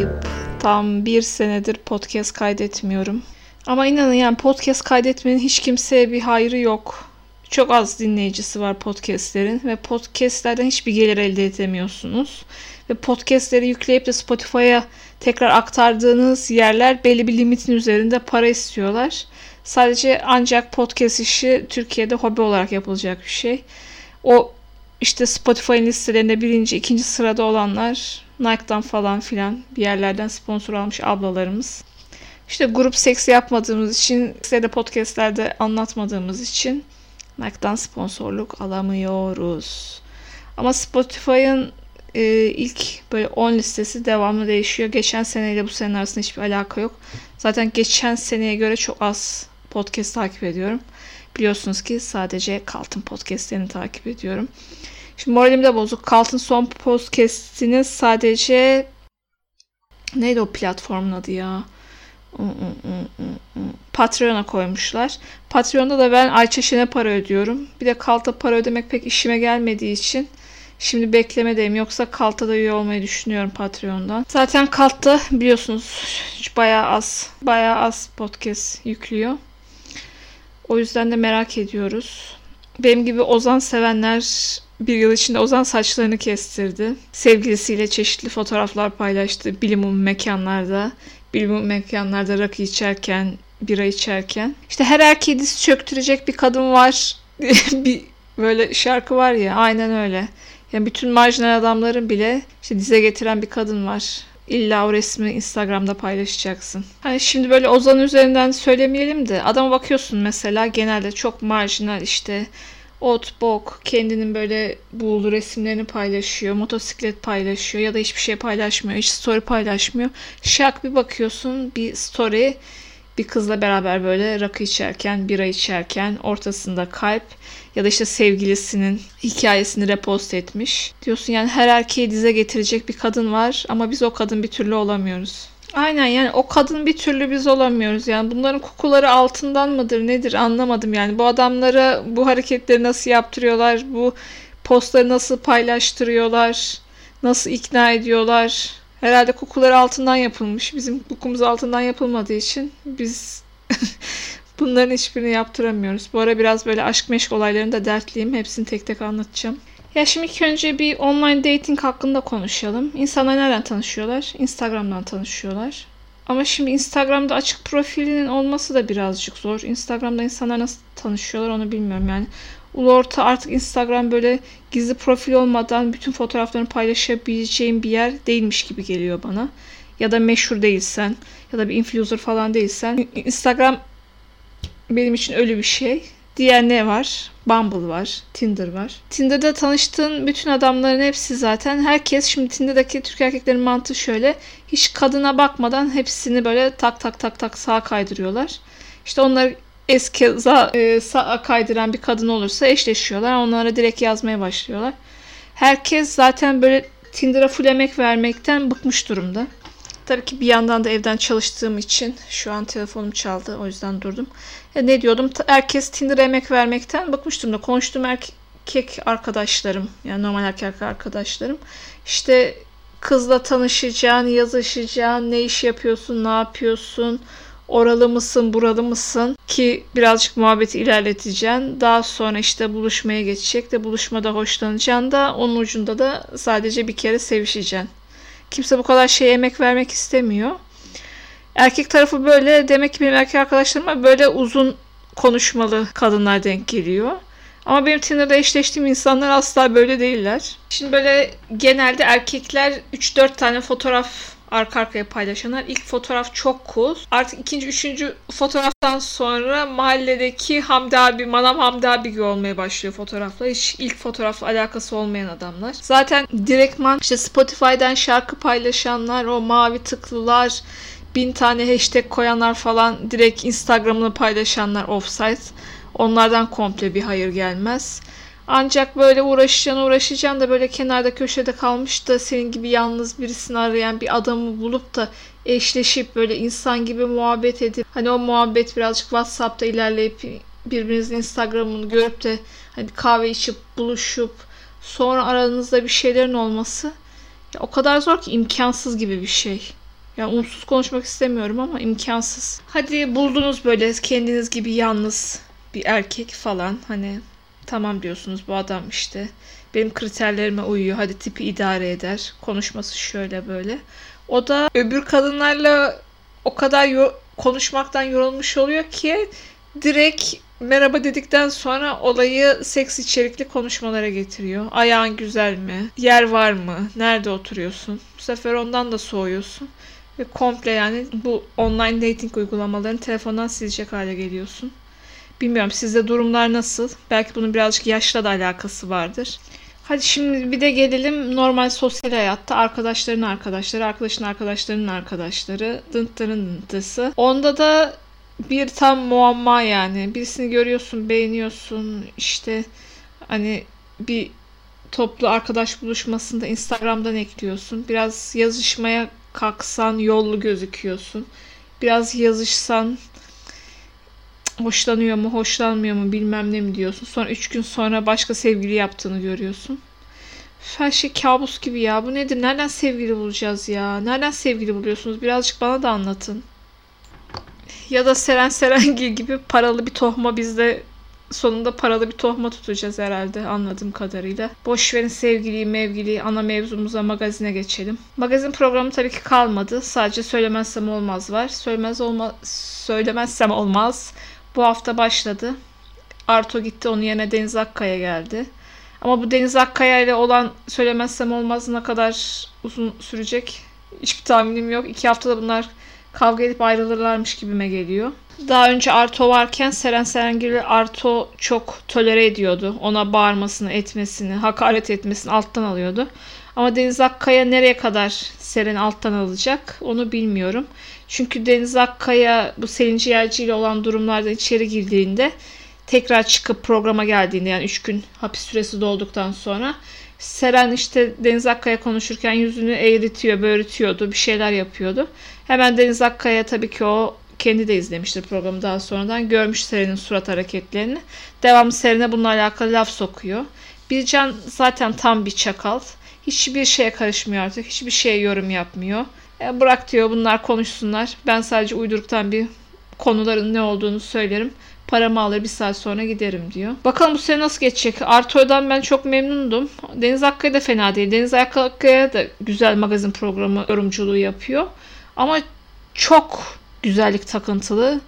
ayıp. Tam bir senedir podcast kaydetmiyorum. Ama inanın yani podcast kaydetmenin hiç kimseye bir hayrı yok. Çok az dinleyicisi var podcastlerin ve podcastlerden hiçbir gelir elde edemiyorsunuz. Ve podcastleri yükleyip de Spotify'a tekrar aktardığınız yerler belli bir limitin üzerinde para istiyorlar. Sadece ancak podcast işi Türkiye'de hobi olarak yapılacak bir şey. O işte Spotify'ın listelerinde birinci, ikinci sırada olanlar Nike'dan falan filan bir yerlerden sponsor almış ablalarımız. İşte grup seksi yapmadığımız için, size de podcastlerde anlatmadığımız için Nike'dan sponsorluk alamıyoruz. Ama Spotify'ın e, ilk böyle 10 listesi devamlı değişiyor. Geçen seneyle bu senenin arasında hiçbir alaka yok. Zaten geçen seneye göre çok az podcast takip ediyorum. Biliyorsunuz ki sadece Kaltın podcastlerini takip ediyorum. Şimdi moralim de bozuk. Kaltın son podcastini sadece neydi o platformun adı ya? Patreon'a koymuşlar. Patreon'da da ben Ayça Şen'e para ödüyorum. Bir de Kalt'a para ödemek pek işime gelmediği için şimdi beklemedeyim. Yoksa Kalt'a da üye olmayı düşünüyorum Patreon'dan. Zaten Kalt'ta biliyorsunuz bayağı az bayağı az podcast yüklüyor. O yüzden de merak ediyoruz. Benim gibi Ozan sevenler bir yıl içinde Ozan saçlarını kestirdi. Sevgilisiyle çeşitli fotoğraflar paylaştı bilimum mekanlarda. Bilimum mekanlarda rakı içerken, bira içerken. İşte her erkeği diz çöktürecek bir kadın var. bir böyle şarkı var ya aynen öyle. Yani bütün marjinal adamların bile işte dize getiren bir kadın var. İlla o resmi Instagram'da paylaşacaksın. Hani şimdi böyle Ozan üzerinden söylemeyelim de adama bakıyorsun mesela genelde çok marjinal işte ot, bok, kendinin böyle buğulu resimlerini paylaşıyor, motosiklet paylaşıyor ya da hiçbir şey paylaşmıyor, hiç story paylaşmıyor. Şak bir bakıyorsun bir story bir kızla beraber böyle rakı içerken, bira içerken ortasında kalp ya da işte sevgilisinin hikayesini repost etmiş. Diyorsun yani her erkeği dize getirecek bir kadın var ama biz o kadın bir türlü olamıyoruz. Aynen yani o kadın bir türlü biz olamıyoruz. Yani bunların kokuları altından mıdır nedir anlamadım yani. Bu adamlara bu hareketleri nasıl yaptırıyorlar? Bu postları nasıl paylaştırıyorlar? Nasıl ikna ediyorlar? Herhalde kokuları altından yapılmış. Bizim kokumuz altından yapılmadığı için biz bunların hiçbirini yaptıramıyoruz. Bu ara biraz böyle aşk meşk olaylarında dertliyim. Hepsini tek tek anlatacağım. Ya şimdi ilk önce bir online dating hakkında konuşalım. İnsanlar nereden tanışıyorlar? Instagram'dan tanışıyorlar. Ama şimdi Instagram'da açık profilinin olması da birazcık zor. Instagram'da insanlar nasıl tanışıyorlar onu bilmiyorum yani. Ulu orta artık Instagram böyle gizli profil olmadan bütün fotoğraflarını paylaşabileceğin bir yer değilmiş gibi geliyor bana. Ya da meşhur değilsen ya da bir influencer falan değilsen. Instagram benim için öyle bir şey. Diğer ne var? Bumble var, Tinder var. Tinder'da tanıştığın bütün adamların hepsi zaten herkes şimdi Tinder'daki Türk erkeklerin mantığı şöyle. Hiç kadına bakmadan hepsini böyle tak tak tak tak sağa kaydırıyorlar. İşte onları eski e, sağa kaydıran bir kadın olursa eşleşiyorlar. Onlara direkt yazmaya başlıyorlar. Herkes zaten böyle Tinder'a full emek vermekten bıkmış durumda. Tabii ki bir yandan da evden çalıştığım için şu an telefonum çaldı. O yüzden durdum. E, ne diyordum? Herkes Tinder'a emek vermekten bıkmıştım da konuştuğum erkek arkadaşlarım yani normal erkek arkadaşlarım işte kızla tanışacaksın, yazışacaksın, ne iş yapıyorsun, ne yapıyorsun, oralı mısın, buralı mısın ki birazcık muhabbeti ilerleteceksin. Daha sonra işte buluşmaya geçecek de buluşmada hoşlanacaksın da onun ucunda da sadece bir kere sevişeceksin. Kimse bu kadar şey emek vermek istemiyor. Erkek tarafı böyle demek ki benim erkek arkadaşlarıma böyle uzun konuşmalı kadınlar denk geliyor. Ama benim Tinder'da eşleştiğim insanlar asla böyle değiller. Şimdi böyle genelde erkekler 3-4 tane fotoğraf arka arkaya paylaşanlar. İlk fotoğraf çok cool. Artık ikinci, üçüncü fotoğraftan sonra mahalledeki Hamdi abi, Manam Hamdi abi gibi olmaya başlıyor fotoğrafla. Hiç ilk fotoğrafla alakası olmayan adamlar. Zaten direktman işte Spotify'dan şarkı paylaşanlar, o mavi tıklılar, bin tane hashtag koyanlar falan direkt Instagram'ını paylaşanlar offsite. Onlardan komple bir hayır gelmez. Ancak böyle uğraşacaksın uğraşacaksın da böyle kenarda köşede kalmış da senin gibi yalnız birisini arayan bir adamı bulup da eşleşip böyle insan gibi muhabbet edip hani o muhabbet birazcık WhatsApp'ta ilerleyip birbirinizin Instagram'ını görüp de hani kahve içip buluşup sonra aranızda bir şeylerin olması ya o kadar zor ki imkansız gibi bir şey. Yani umutsuz konuşmak istemiyorum ama imkansız. Hadi buldunuz böyle kendiniz gibi yalnız bir erkek falan. Hani tamam diyorsunuz bu adam işte benim kriterlerime uyuyor. Hadi tipi idare eder. Konuşması şöyle böyle. O da öbür kadınlarla o kadar yo- konuşmaktan yorulmuş oluyor ki direkt merhaba dedikten sonra olayı seks içerikli konuşmalara getiriyor. Ayağın güzel mi? Yer var mı? Nerede oturuyorsun? Bu sefer ondan da soğuyorsun. Ve komple yani bu online dating uygulamalarını telefondan silecek hale geliyorsun. Bilmiyorum sizde durumlar nasıl? Belki bunun birazcık yaşla da alakası vardır. Hadi şimdi bir de gelelim normal sosyal hayatta arkadaşların arkadaşları, arkadaşın arkadaşlarının arkadaşları, dıntların dıntısı. Onda da bir tam muamma yani. Birisini görüyorsun, beğeniyorsun. işte hani bir toplu arkadaş buluşmasında Instagram'dan ekliyorsun. Biraz yazışmaya kalksan yollu gözüküyorsun. Biraz yazışsan hoşlanıyor mu, hoşlanmıyor mu bilmem ne mi diyorsun. Sonra üç gün sonra başka sevgili yaptığını görüyorsun. Her şey kabus gibi ya. Bu nedir? Nereden sevgili bulacağız ya? Nereden sevgili buluyorsunuz? Birazcık bana da anlatın. Ya da Seren Serengil gibi paralı bir tohma bizde sonunda paralı bir tohma tutacağız herhalde anladığım kadarıyla. Boş verin sevgiliyi mevgiliyi ana mevzumuza magazine geçelim. Magazin programı tabii ki kalmadı. Sadece söylemezsem olmaz var. Söylemez olma söylemezsem olmaz. Bu hafta başladı. Arto gitti onun yerine Deniz Akkaya geldi. Ama bu Deniz Akkaya ile olan söylemezsem olmaz ne kadar uzun sürecek hiçbir tahminim yok. İki haftada bunlar kavga edip ayrılırlarmış gibime geliyor. Daha önce Arto varken Seren Serengil'i Arto çok tolere ediyordu. Ona bağırmasını, etmesini, hakaret etmesini alttan alıyordu. Ama Deniz Akkaya nereye kadar Seren alttan alacak onu bilmiyorum. Çünkü Deniz Akkaya bu Selin Ciğerci ile olan durumlarda içeri girdiğinde tekrar çıkıp programa geldiğinde yani 3 gün hapis süresi dolduktan sonra Seren işte Deniz Akkaya konuşurken yüzünü eğritiyor, böğrütüyordu, bir şeyler yapıyordu. Hemen Deniz Akkaya tabii ki o kendi de izlemiştir programı daha sonradan. Görmüş Seren'in surat hareketlerini. Devamlı Seren'e bununla alakalı laf sokuyor. Bircan zaten tam bir çakal. Hiçbir şeye karışmıyor artık. Hiçbir şeye yorum yapmıyor. E, bırak diyor bunlar konuşsunlar. Ben sadece uyduruktan bir konuların ne olduğunu söylerim. Paramı alır bir saat sonra giderim diyor. Bakalım bu sene nasıl geçecek? Arto'dan ben çok memnundum. Deniz Akkaya da fena değil. Deniz Akkaya da güzel magazin programı yorumculuğu yapıyor. Ama çok güzellik takıntılı.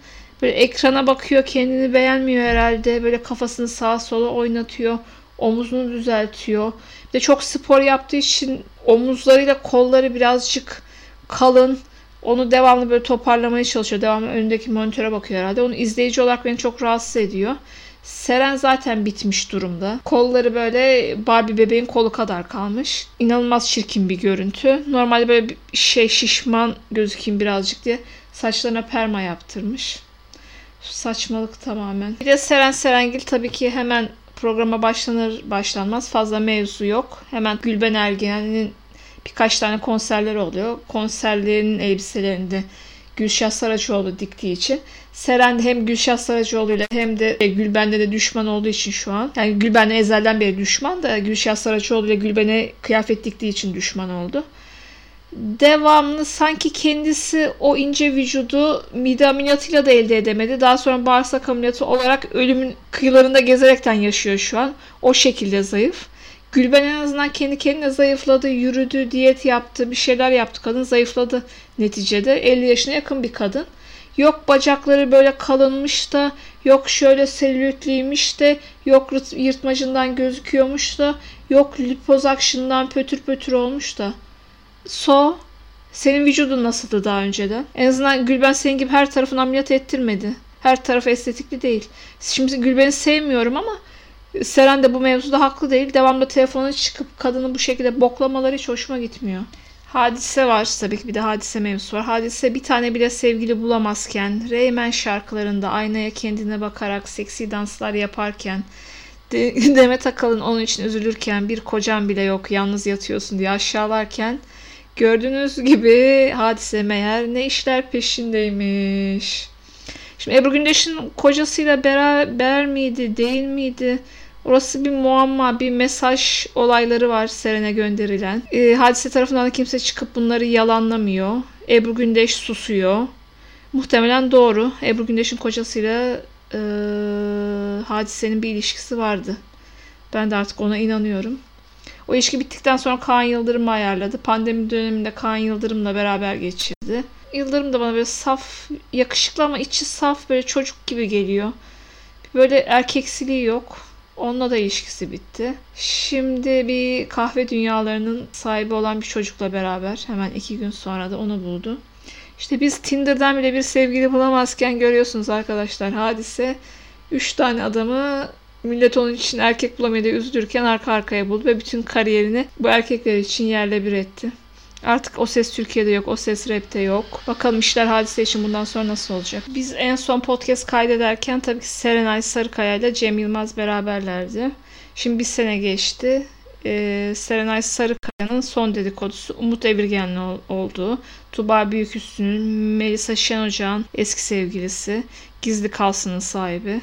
Böyle ekrana bakıyor kendini beğenmiyor herhalde. Böyle kafasını sağa sola oynatıyor. Omuzunu düzeltiyor. De çok spor yaptığı için omuzlarıyla kolları birazcık kalın. Onu devamlı böyle toparlamaya çalışıyor. Devamlı önündeki monitöre bakıyor herhalde. Onu izleyici olarak beni çok rahatsız ediyor. Seren zaten bitmiş durumda. Kolları böyle Barbie bebeğin kolu kadar kalmış. İnanılmaz çirkin bir görüntü. Normalde böyle bir şey şişman gözükeyim birazcık diye saçlarına perma yaptırmış. Saçmalık tamamen. Bir de Seren Serengil tabii ki hemen programa başlanır başlanmaz fazla mevzu yok. Hemen Gülben Ergen'in birkaç tane konserleri oluyor. Konserlerinin elbiselerinde Gülşah Saraçoğlu diktiği için. Seren de hem Gülşah Saraçoğlu ile hem de Gülben'de de düşman olduğu için şu an. Yani Gülben'le ezelden beri düşman da Gülşah Saraçoğlu ile Gülben'e kıyafet diktiği için düşman oldu. Devamlı sanki kendisi o ince vücudu mide ameliyatıyla da elde edemedi. Daha sonra bağırsak ameliyatı olarak ölümün kıyılarında gezerekten yaşıyor şu an. O şekilde zayıf. Gülben en azından kendi kendine zayıfladı, yürüdü, diyet yaptı, bir şeyler yaptı. Kadın zayıfladı neticede. 50 yaşına yakın bir kadın. Yok bacakları böyle kalınmış da, yok şöyle selülitliymiş de, yok yırtmacından gözüküyormuş da, yok liposuction'dan pötür pötür olmuş da. So, senin vücudun nasıldı daha önceden? En azından Gülben senin gibi her tarafını ameliyat ettirmedi. Her tarafı estetikli değil. Şimdi Gülben'i sevmiyorum ama Seren de bu mevzuda haklı değil. Devamlı telefona çıkıp kadını bu şekilde boklamaları hiç hoşuma gitmiyor. Hadise var tabii ki bir de hadise mevzusu var. Hadise bir tane bile sevgili bulamazken, Reymen şarkılarında aynaya kendine bakarak seksi danslar yaparken, Demet Akalın onun için üzülürken bir kocan bile yok yalnız yatıyorsun diye aşağılarken gördüğünüz gibi hadise meğer ne işler peşindeymiş. Şimdi Ebru Gündeş'in kocasıyla beraber miydi değil miydi? Orası bir muamma, bir mesaj olayları var Seren'e gönderilen. E, hadise tarafından da kimse çıkıp bunları yalanlamıyor. Ebru Gündeş susuyor. Muhtemelen doğru. Ebru Gündeş'in kocasıyla e, hadisenin bir ilişkisi vardı. Ben de artık ona inanıyorum. O ilişki bittikten sonra Kaan Yıldırım ayarladı. Pandemi döneminde Kaan Yıldırım'la beraber geçirdi. Yıldırım da bana böyle saf, yakışıklı ama içi saf böyle çocuk gibi geliyor. Böyle erkeksiliği yok. Onunla da ilişkisi bitti. Şimdi bir kahve dünyalarının sahibi olan bir çocukla beraber hemen iki gün sonra da onu buldu. İşte biz Tinder'dan bile bir sevgili bulamazken görüyorsunuz arkadaşlar hadise. Üç tane adamı millet onun için erkek diye üzülürken arka arkaya buldu ve bütün kariyerini bu erkekler için yerle bir etti. Artık o ses Türkiye'de yok, o ses rapte yok. Bakalım işler hadise için bundan sonra nasıl olacak? Biz en son podcast kaydederken tabii ki Serenay Sarıkaya ile Cem Yılmaz beraberlerdi. Şimdi bir sene geçti. Ee, Serenay Sarıkaya'nın son dedikodusu Umut Evirgen'le olduğu. Tuba Büyüküstü'nün Melisa Şen Ocağ'ın eski sevgilisi. Gizli Kalsın'ın sahibi.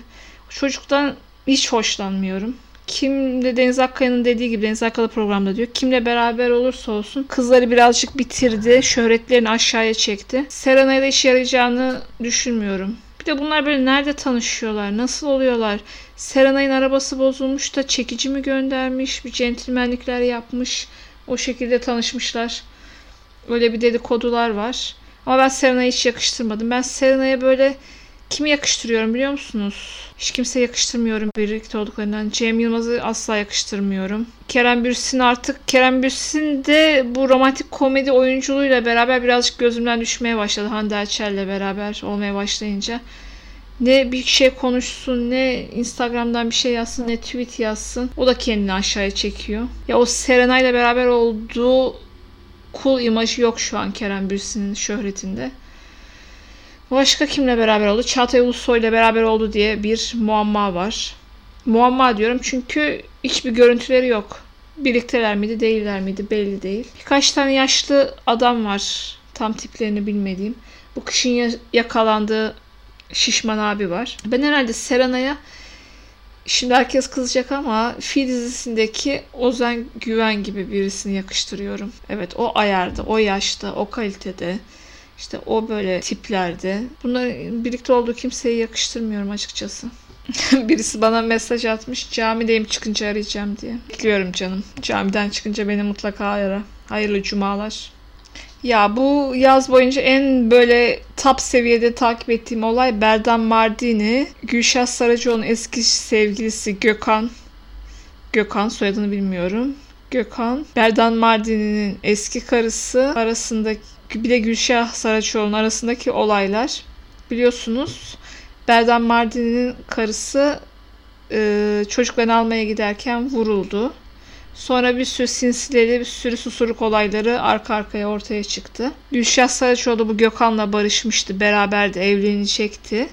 Çocuktan hiç hoşlanmıyorum. Kim de Deniz Akkaya'nın dediği gibi Deniz Akkaya programda diyor. Kimle beraber olursa olsun kızları birazcık bitirdi. Şöhretlerini aşağıya çekti. Serena'ya da işe yarayacağını düşünmüyorum. Bir de bunlar böyle nerede tanışıyorlar? Nasıl oluyorlar? Serenay'ın arabası bozulmuş da çekici mi göndermiş? Bir centilmenlikler yapmış. O şekilde tanışmışlar. Öyle bir dedikodular var. Ama ben Serena'yı hiç yakıştırmadım. Ben Serena'ya böyle kimi yakıştırıyorum biliyor musunuz? Hiç kimse yakıştırmıyorum birlikte olduklarından. Cem Yılmaz'ı asla yakıştırmıyorum. Kerem Bürsin artık Kerem Bürsin de bu romantik komedi oyunculuğuyla beraber birazcık gözümden düşmeye başladı. Hande Erçel'le beraber olmaya başlayınca. Ne bir şey konuşsun, ne Instagram'dan bir şey yazsın, ne tweet yazsın. O da kendini aşağıya çekiyor. Ya o Serenay'la beraber olduğu cool imajı yok şu an Kerem Bürsin'in şöhretinde. Başka kimle beraber oldu? Çağatay Ulusoy ile beraber oldu diye bir muamma var. Muamma diyorum çünkü hiçbir görüntüleri yok. Birlikteler miydi, değiller miydi belli değil. Birkaç tane yaşlı adam var. Tam tiplerini bilmediğim. Bu kışın yakalandığı şişman abi var. Ben herhalde Serena'ya şimdi herkes kızacak ama Fi dizisindeki Ozan Güven gibi birisini yakıştırıyorum. Evet o ayarda, o yaşta, o kalitede. İşte o böyle tiplerde. Bunların birlikte olduğu kimseye yakıştırmıyorum açıkçası. Birisi bana mesaj atmış. Camideyim çıkınca arayacağım diye. Bekliyorum canım. Camiden çıkınca beni mutlaka ara. Hayırlı cumalar. Ya bu yaz boyunca en böyle top seviyede takip ettiğim olay Berdan Mardini, Gülşah Saracoğlu'nun eski sevgilisi Gökhan. Gökhan soyadını bilmiyorum. Gökhan, Berdan Mardini'nin eski karısı arasındaki bir de Gülşah Saraçoğlu'nun arasındaki olaylar biliyorsunuz Berdan Mardin'in karısı e, çocuklarını almaya giderken vuruldu. Sonra bir sürü sinsileri, bir sürü susurluk olayları arka arkaya ortaya çıktı. Gülşah Saraçoğlu bu Gökhan'la barışmıştı. Beraberdi, evlenecekti.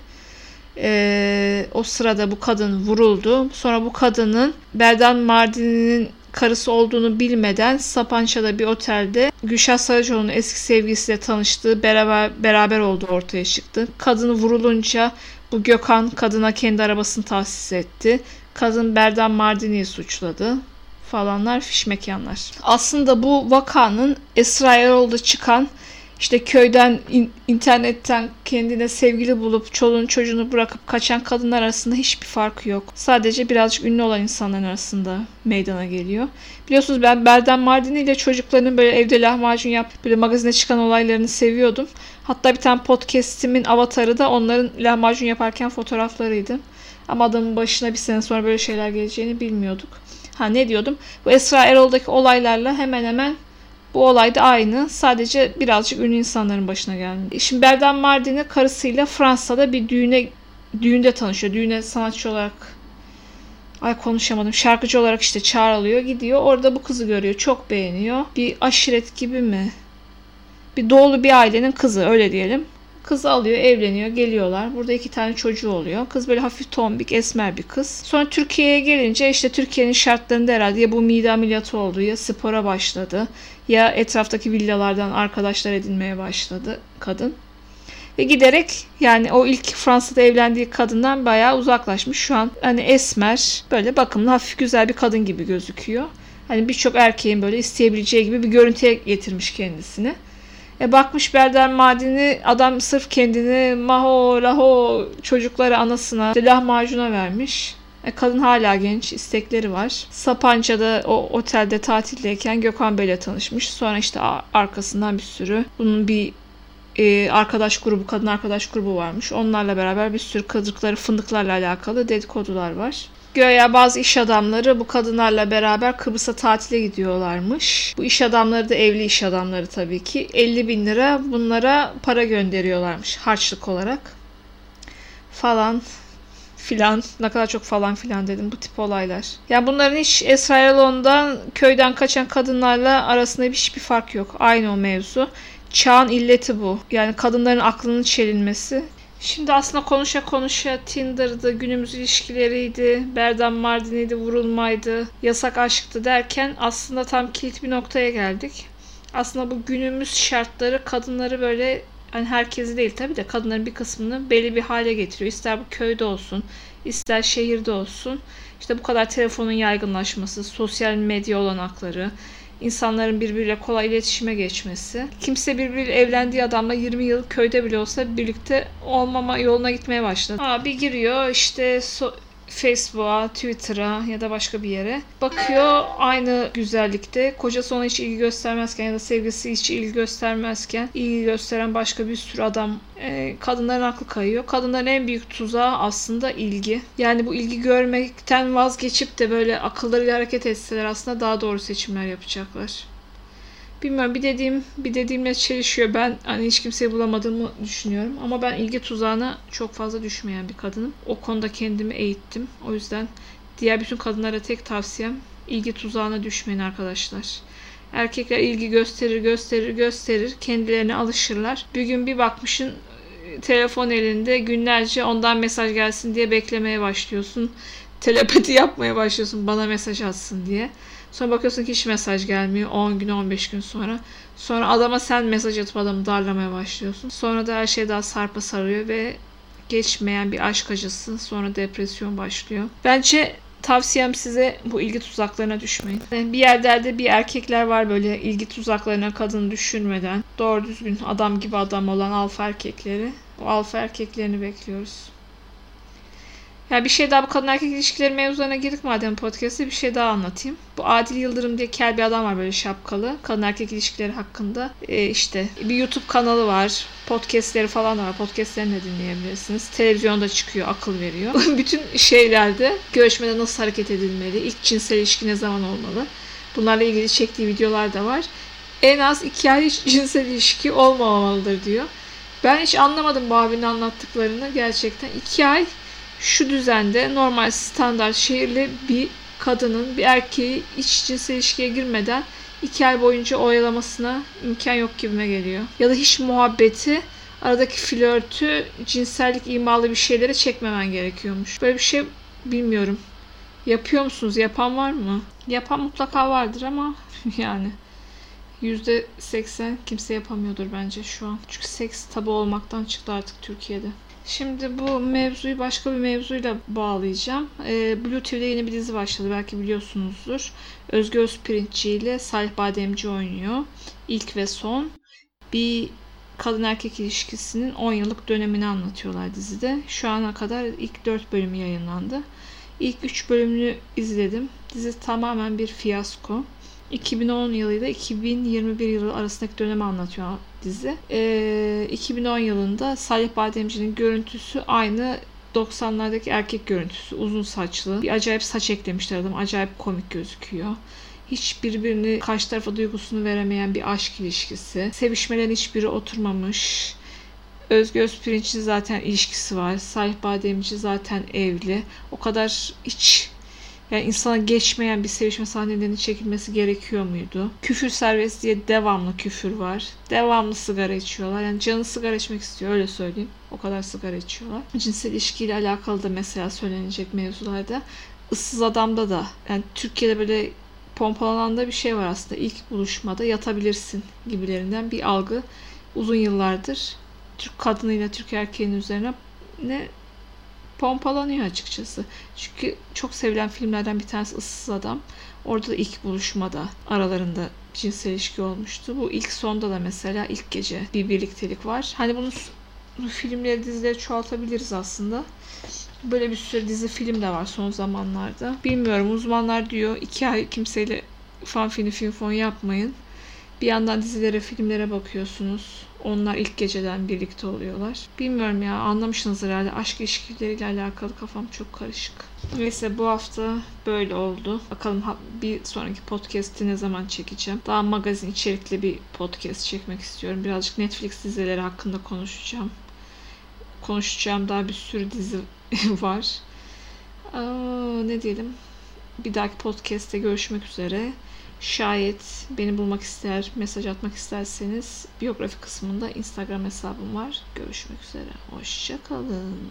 Ee, o sırada bu kadın vuruldu. Sonra bu kadının Berdan Mardin'in karısı olduğunu bilmeden Sapanca'da bir otelde Gülşah Saracoğlu'nun eski sevgilisiyle tanıştığı beraber, beraber olduğu ortaya çıktı. Kadını vurulunca bu Gökhan kadına kendi arabasını tahsis etti. Kadın Berdan Mardini'yi suçladı falanlar fiş mekanlar. Aslında bu vakanın Esra Erol'da çıkan işte köyden in, internetten kendine sevgili bulup çoluğunu çocuğunu bırakıp kaçan kadınlar arasında hiçbir fark yok. Sadece birazcık ünlü olan insanların arasında meydana geliyor. Biliyorsunuz ben Berden Mardini ile çocuklarının böyle evde lahmacun yap böyle magazine çıkan olaylarını seviyordum. Hatta bir tane podcastimin avatarı da onların lahmacun yaparken fotoğraflarıydı. Ama adamın başına bir sene sonra böyle şeyler geleceğini bilmiyorduk. Ha ne diyordum? Bu Esra Erol'daki olaylarla hemen hemen bu olay da aynı. Sadece birazcık ünlü insanların başına geldi. Şimdi Berdan Mardini karısıyla Fransa'da bir düğüne düğünde tanışıyor. Düğüne sanatçı olarak ay konuşamadım. Şarkıcı olarak işte çağrılıyor. Gidiyor. Orada bu kızı görüyor. Çok beğeniyor. Bir aşiret gibi mi? Bir doğulu bir ailenin kızı öyle diyelim. Kız alıyor, evleniyor, geliyorlar. Burada iki tane çocuğu oluyor. Kız böyle hafif tombik, esmer bir kız. Sonra Türkiye'ye gelince işte Türkiye'nin şartlarında herhalde ya bu mide ameliyatı oldu ya spora başladı ya etraftaki villalardan arkadaşlar edinmeye başladı kadın. Ve giderek yani o ilk Fransa'da evlendiği kadından bayağı uzaklaşmış. Şu an hani esmer, böyle bakımlı, hafif güzel bir kadın gibi gözüküyor. Hani birçok erkeğin böyle isteyebileceği gibi bir görüntüye getirmiş kendisini. E bakmış Berden Madini adam sırf kendini maho laho çocukları anasına işte lahmacuna vermiş. E, kadın hala genç, istekleri var. Sapanca'da o otelde tatildeyken Gökhan Bey'le tanışmış. Sonra işte arkasından bir sürü bunun bir e, arkadaş grubu, kadın arkadaş grubu varmış. Onlarla beraber bir sürü kazıkları, fındıklarla alakalı dedikodular var. Göya bazı iş adamları bu kadınlarla beraber Kıbrıs'a tatile gidiyorlarmış. Bu iş adamları da evli iş adamları tabii ki. 50 bin lira bunlara para gönderiyorlarmış harçlık olarak. Falan filan. Ne kadar çok falan filan dedim bu tip olaylar. Yani bunların hiç Esra Erol'dan köyden kaçan kadınlarla arasında hiçbir fark yok. Aynı o mevzu. Çağın illeti bu. Yani kadınların aklının çelinmesi. Şimdi aslında konuşa konuşa Tinder'dı, günümüz ilişkileriydi, Berdan Mardin'iydi, vurulmaydı, yasak aşktı derken aslında tam kilit bir noktaya geldik. Aslında bu günümüz şartları kadınları böyle hani herkesi değil tabi de kadınların bir kısmını belli bir hale getiriyor. İster bu köyde olsun, ister şehirde olsun. İşte bu kadar telefonun yaygınlaşması, sosyal medya olanakları, insanların birbiriyle kolay iletişime geçmesi. Kimse birbiriyle evlendiği adamla 20 yıl köyde bile olsa birlikte olmama yoluna gitmeye başladı. Aa, bir giriyor işte so Facebook'a, Twitter'a ya da başka bir yere. Bakıyor aynı güzellikte. Kocası ona hiç ilgi göstermezken ya da sevgisi hiç ilgi göstermezken ilgi gösteren başka bir sürü adam e, kadınların aklı kayıyor. Kadınların en büyük tuzağı aslında ilgi. Yani bu ilgi görmekten vazgeçip de böyle akıllarıyla hareket etseler aslında daha doğru seçimler yapacaklar. Bilmiyorum bir dediğim bir dediğimle çelişiyor. Ben hani hiç kimseyi bulamadığımı düşünüyorum. Ama ben ilgi tuzağına çok fazla düşmeyen bir kadınım. O konuda kendimi eğittim. O yüzden diğer bütün kadınlara tek tavsiyem ilgi tuzağına düşmeyin arkadaşlar. Erkekler ilgi gösterir, gösterir, gösterir. Kendilerine alışırlar. Bir gün bir bakmışın e, telefon elinde günlerce ondan mesaj gelsin diye beklemeye başlıyorsun. Telepati yapmaya başlıyorsun bana mesaj atsın diye. Sonra bakıyorsun ki hiç mesaj gelmiyor 10 gün 15 gün sonra. Sonra adama sen mesaj atıp adamı darlamaya başlıyorsun. Sonra da her şey daha sarpa sarıyor ve geçmeyen bir aşk acısı sonra depresyon başlıyor. Bence tavsiyem size bu ilgi tuzaklarına düşmeyin. Yani bir yerlerde bir erkekler var böyle ilgi tuzaklarına kadın düşürmeden doğru düzgün adam gibi adam olan alfa erkekleri. O alfa erkeklerini bekliyoruz. Ya bir şey daha bu kadın erkek ilişkileri mevzularına girdik madem podcast'te bir şey daha anlatayım. Bu Adil Yıldırım diye kel bir adam var böyle şapkalı. Kadın erkek ilişkileri hakkında. E işte bir YouTube kanalı var. Podcast'leri falan var. Podcast'lerini de dinleyebilirsiniz. Televizyonda çıkıyor, akıl veriyor. Bütün şeylerde görüşmede nasıl hareket edilmeli, ilk cinsel ilişki ne zaman olmalı. Bunlarla ilgili çektiği videolar da var. En az iki ay cinsel ilişki olmamalıdır diyor. Ben hiç anlamadım bu abinin anlattıklarını gerçekten. iki ay şu düzende normal standart şehirli bir kadının bir erkeği iç cinsel ilişkiye girmeden iki ay boyunca oyalamasına imkan yok gibime geliyor. Ya da hiç muhabbeti aradaki flörtü cinsellik imalı bir şeylere çekmemen gerekiyormuş. Böyle bir şey bilmiyorum. Yapıyor musunuz? Yapan var mı? Yapan mutlaka vardır ama yani %80 kimse yapamıyordur bence şu an. Çünkü seks tabu olmaktan çıktı artık Türkiye'de. Şimdi bu mevzuyu başka bir mevzuyla bağlayacağım. Ee, Blue TV'de yeni bir dizi başladı. Belki biliyorsunuzdur. Özgür Özpirinççi ile Salih Bademci oynuyor. İlk ve son. Bir kadın erkek ilişkisinin 10 yıllık dönemini anlatıyorlar dizide. Şu ana kadar ilk 4 bölümü yayınlandı. İlk 3 bölümünü izledim. Dizi tamamen bir fiyasko. 2010 yılıyla 2021 yılı arasındaki dönemi anlatıyor dizi. Ee, 2010 yılında Salih Bademci'nin görüntüsü aynı 90'lardaki erkek görüntüsü. Uzun saçlı. Bir acayip saç eklemişler adam. Acayip komik gözüküyor. Hiç birbirini karşı tarafa duygusunu veremeyen bir aşk ilişkisi. Sevişmelerin hiçbiri oturmamış. Özgür Özpirinç'in zaten ilişkisi var. Salih Bademci zaten evli. O kadar hiç yani insana geçmeyen bir sevişme sahnelerinin çekilmesi gerekiyor muydu? Küfür serbest diye devamlı küfür var. Devamlı sigara içiyorlar. Yani canı sigara içmek istiyor öyle söyleyeyim. O kadar sigara içiyorlar. Cinsel ilişkiyle alakalı da mesela söylenecek mevzularda. ıssız adamda da yani Türkiye'de böyle pompalanan da bir şey var aslında. İlk buluşmada yatabilirsin gibilerinden bir algı uzun yıllardır Türk kadınıyla Türk erkeğinin üzerine ne pompalanıyor açıkçası. Çünkü çok sevilen filmlerden bir tanesi Issız Adam. Orada da ilk buluşmada aralarında cinsel ilişki olmuştu. Bu ilk sonda da mesela ilk gece bir birliktelik var. Hani bunu bu filmleri dizileri çoğaltabiliriz aslında. Böyle bir sürü dizi film de var son zamanlarda. Bilmiyorum uzmanlar diyor iki ay kimseyle fan filmi film fon yapmayın. Bir yandan dizilere filmlere bakıyorsunuz. Onlar ilk geceden birlikte oluyorlar. Bilmiyorum ya anlamışsınız herhalde. Aşk ilişkileriyle alakalı kafam çok karışık. Neyse bu hafta böyle oldu. Bakalım bir sonraki podcast'i ne zaman çekeceğim. Daha magazin içerikli bir podcast çekmek istiyorum. Birazcık Netflix dizileri hakkında konuşacağım. Konuşacağım daha bir sürü dizi var. Aa, ne diyelim? Bir dahaki podcast'te görüşmek üzere. Şayet beni bulmak ister, mesaj atmak isterseniz biyografi kısmında Instagram hesabım var. Görüşmek üzere. Hoşçakalın.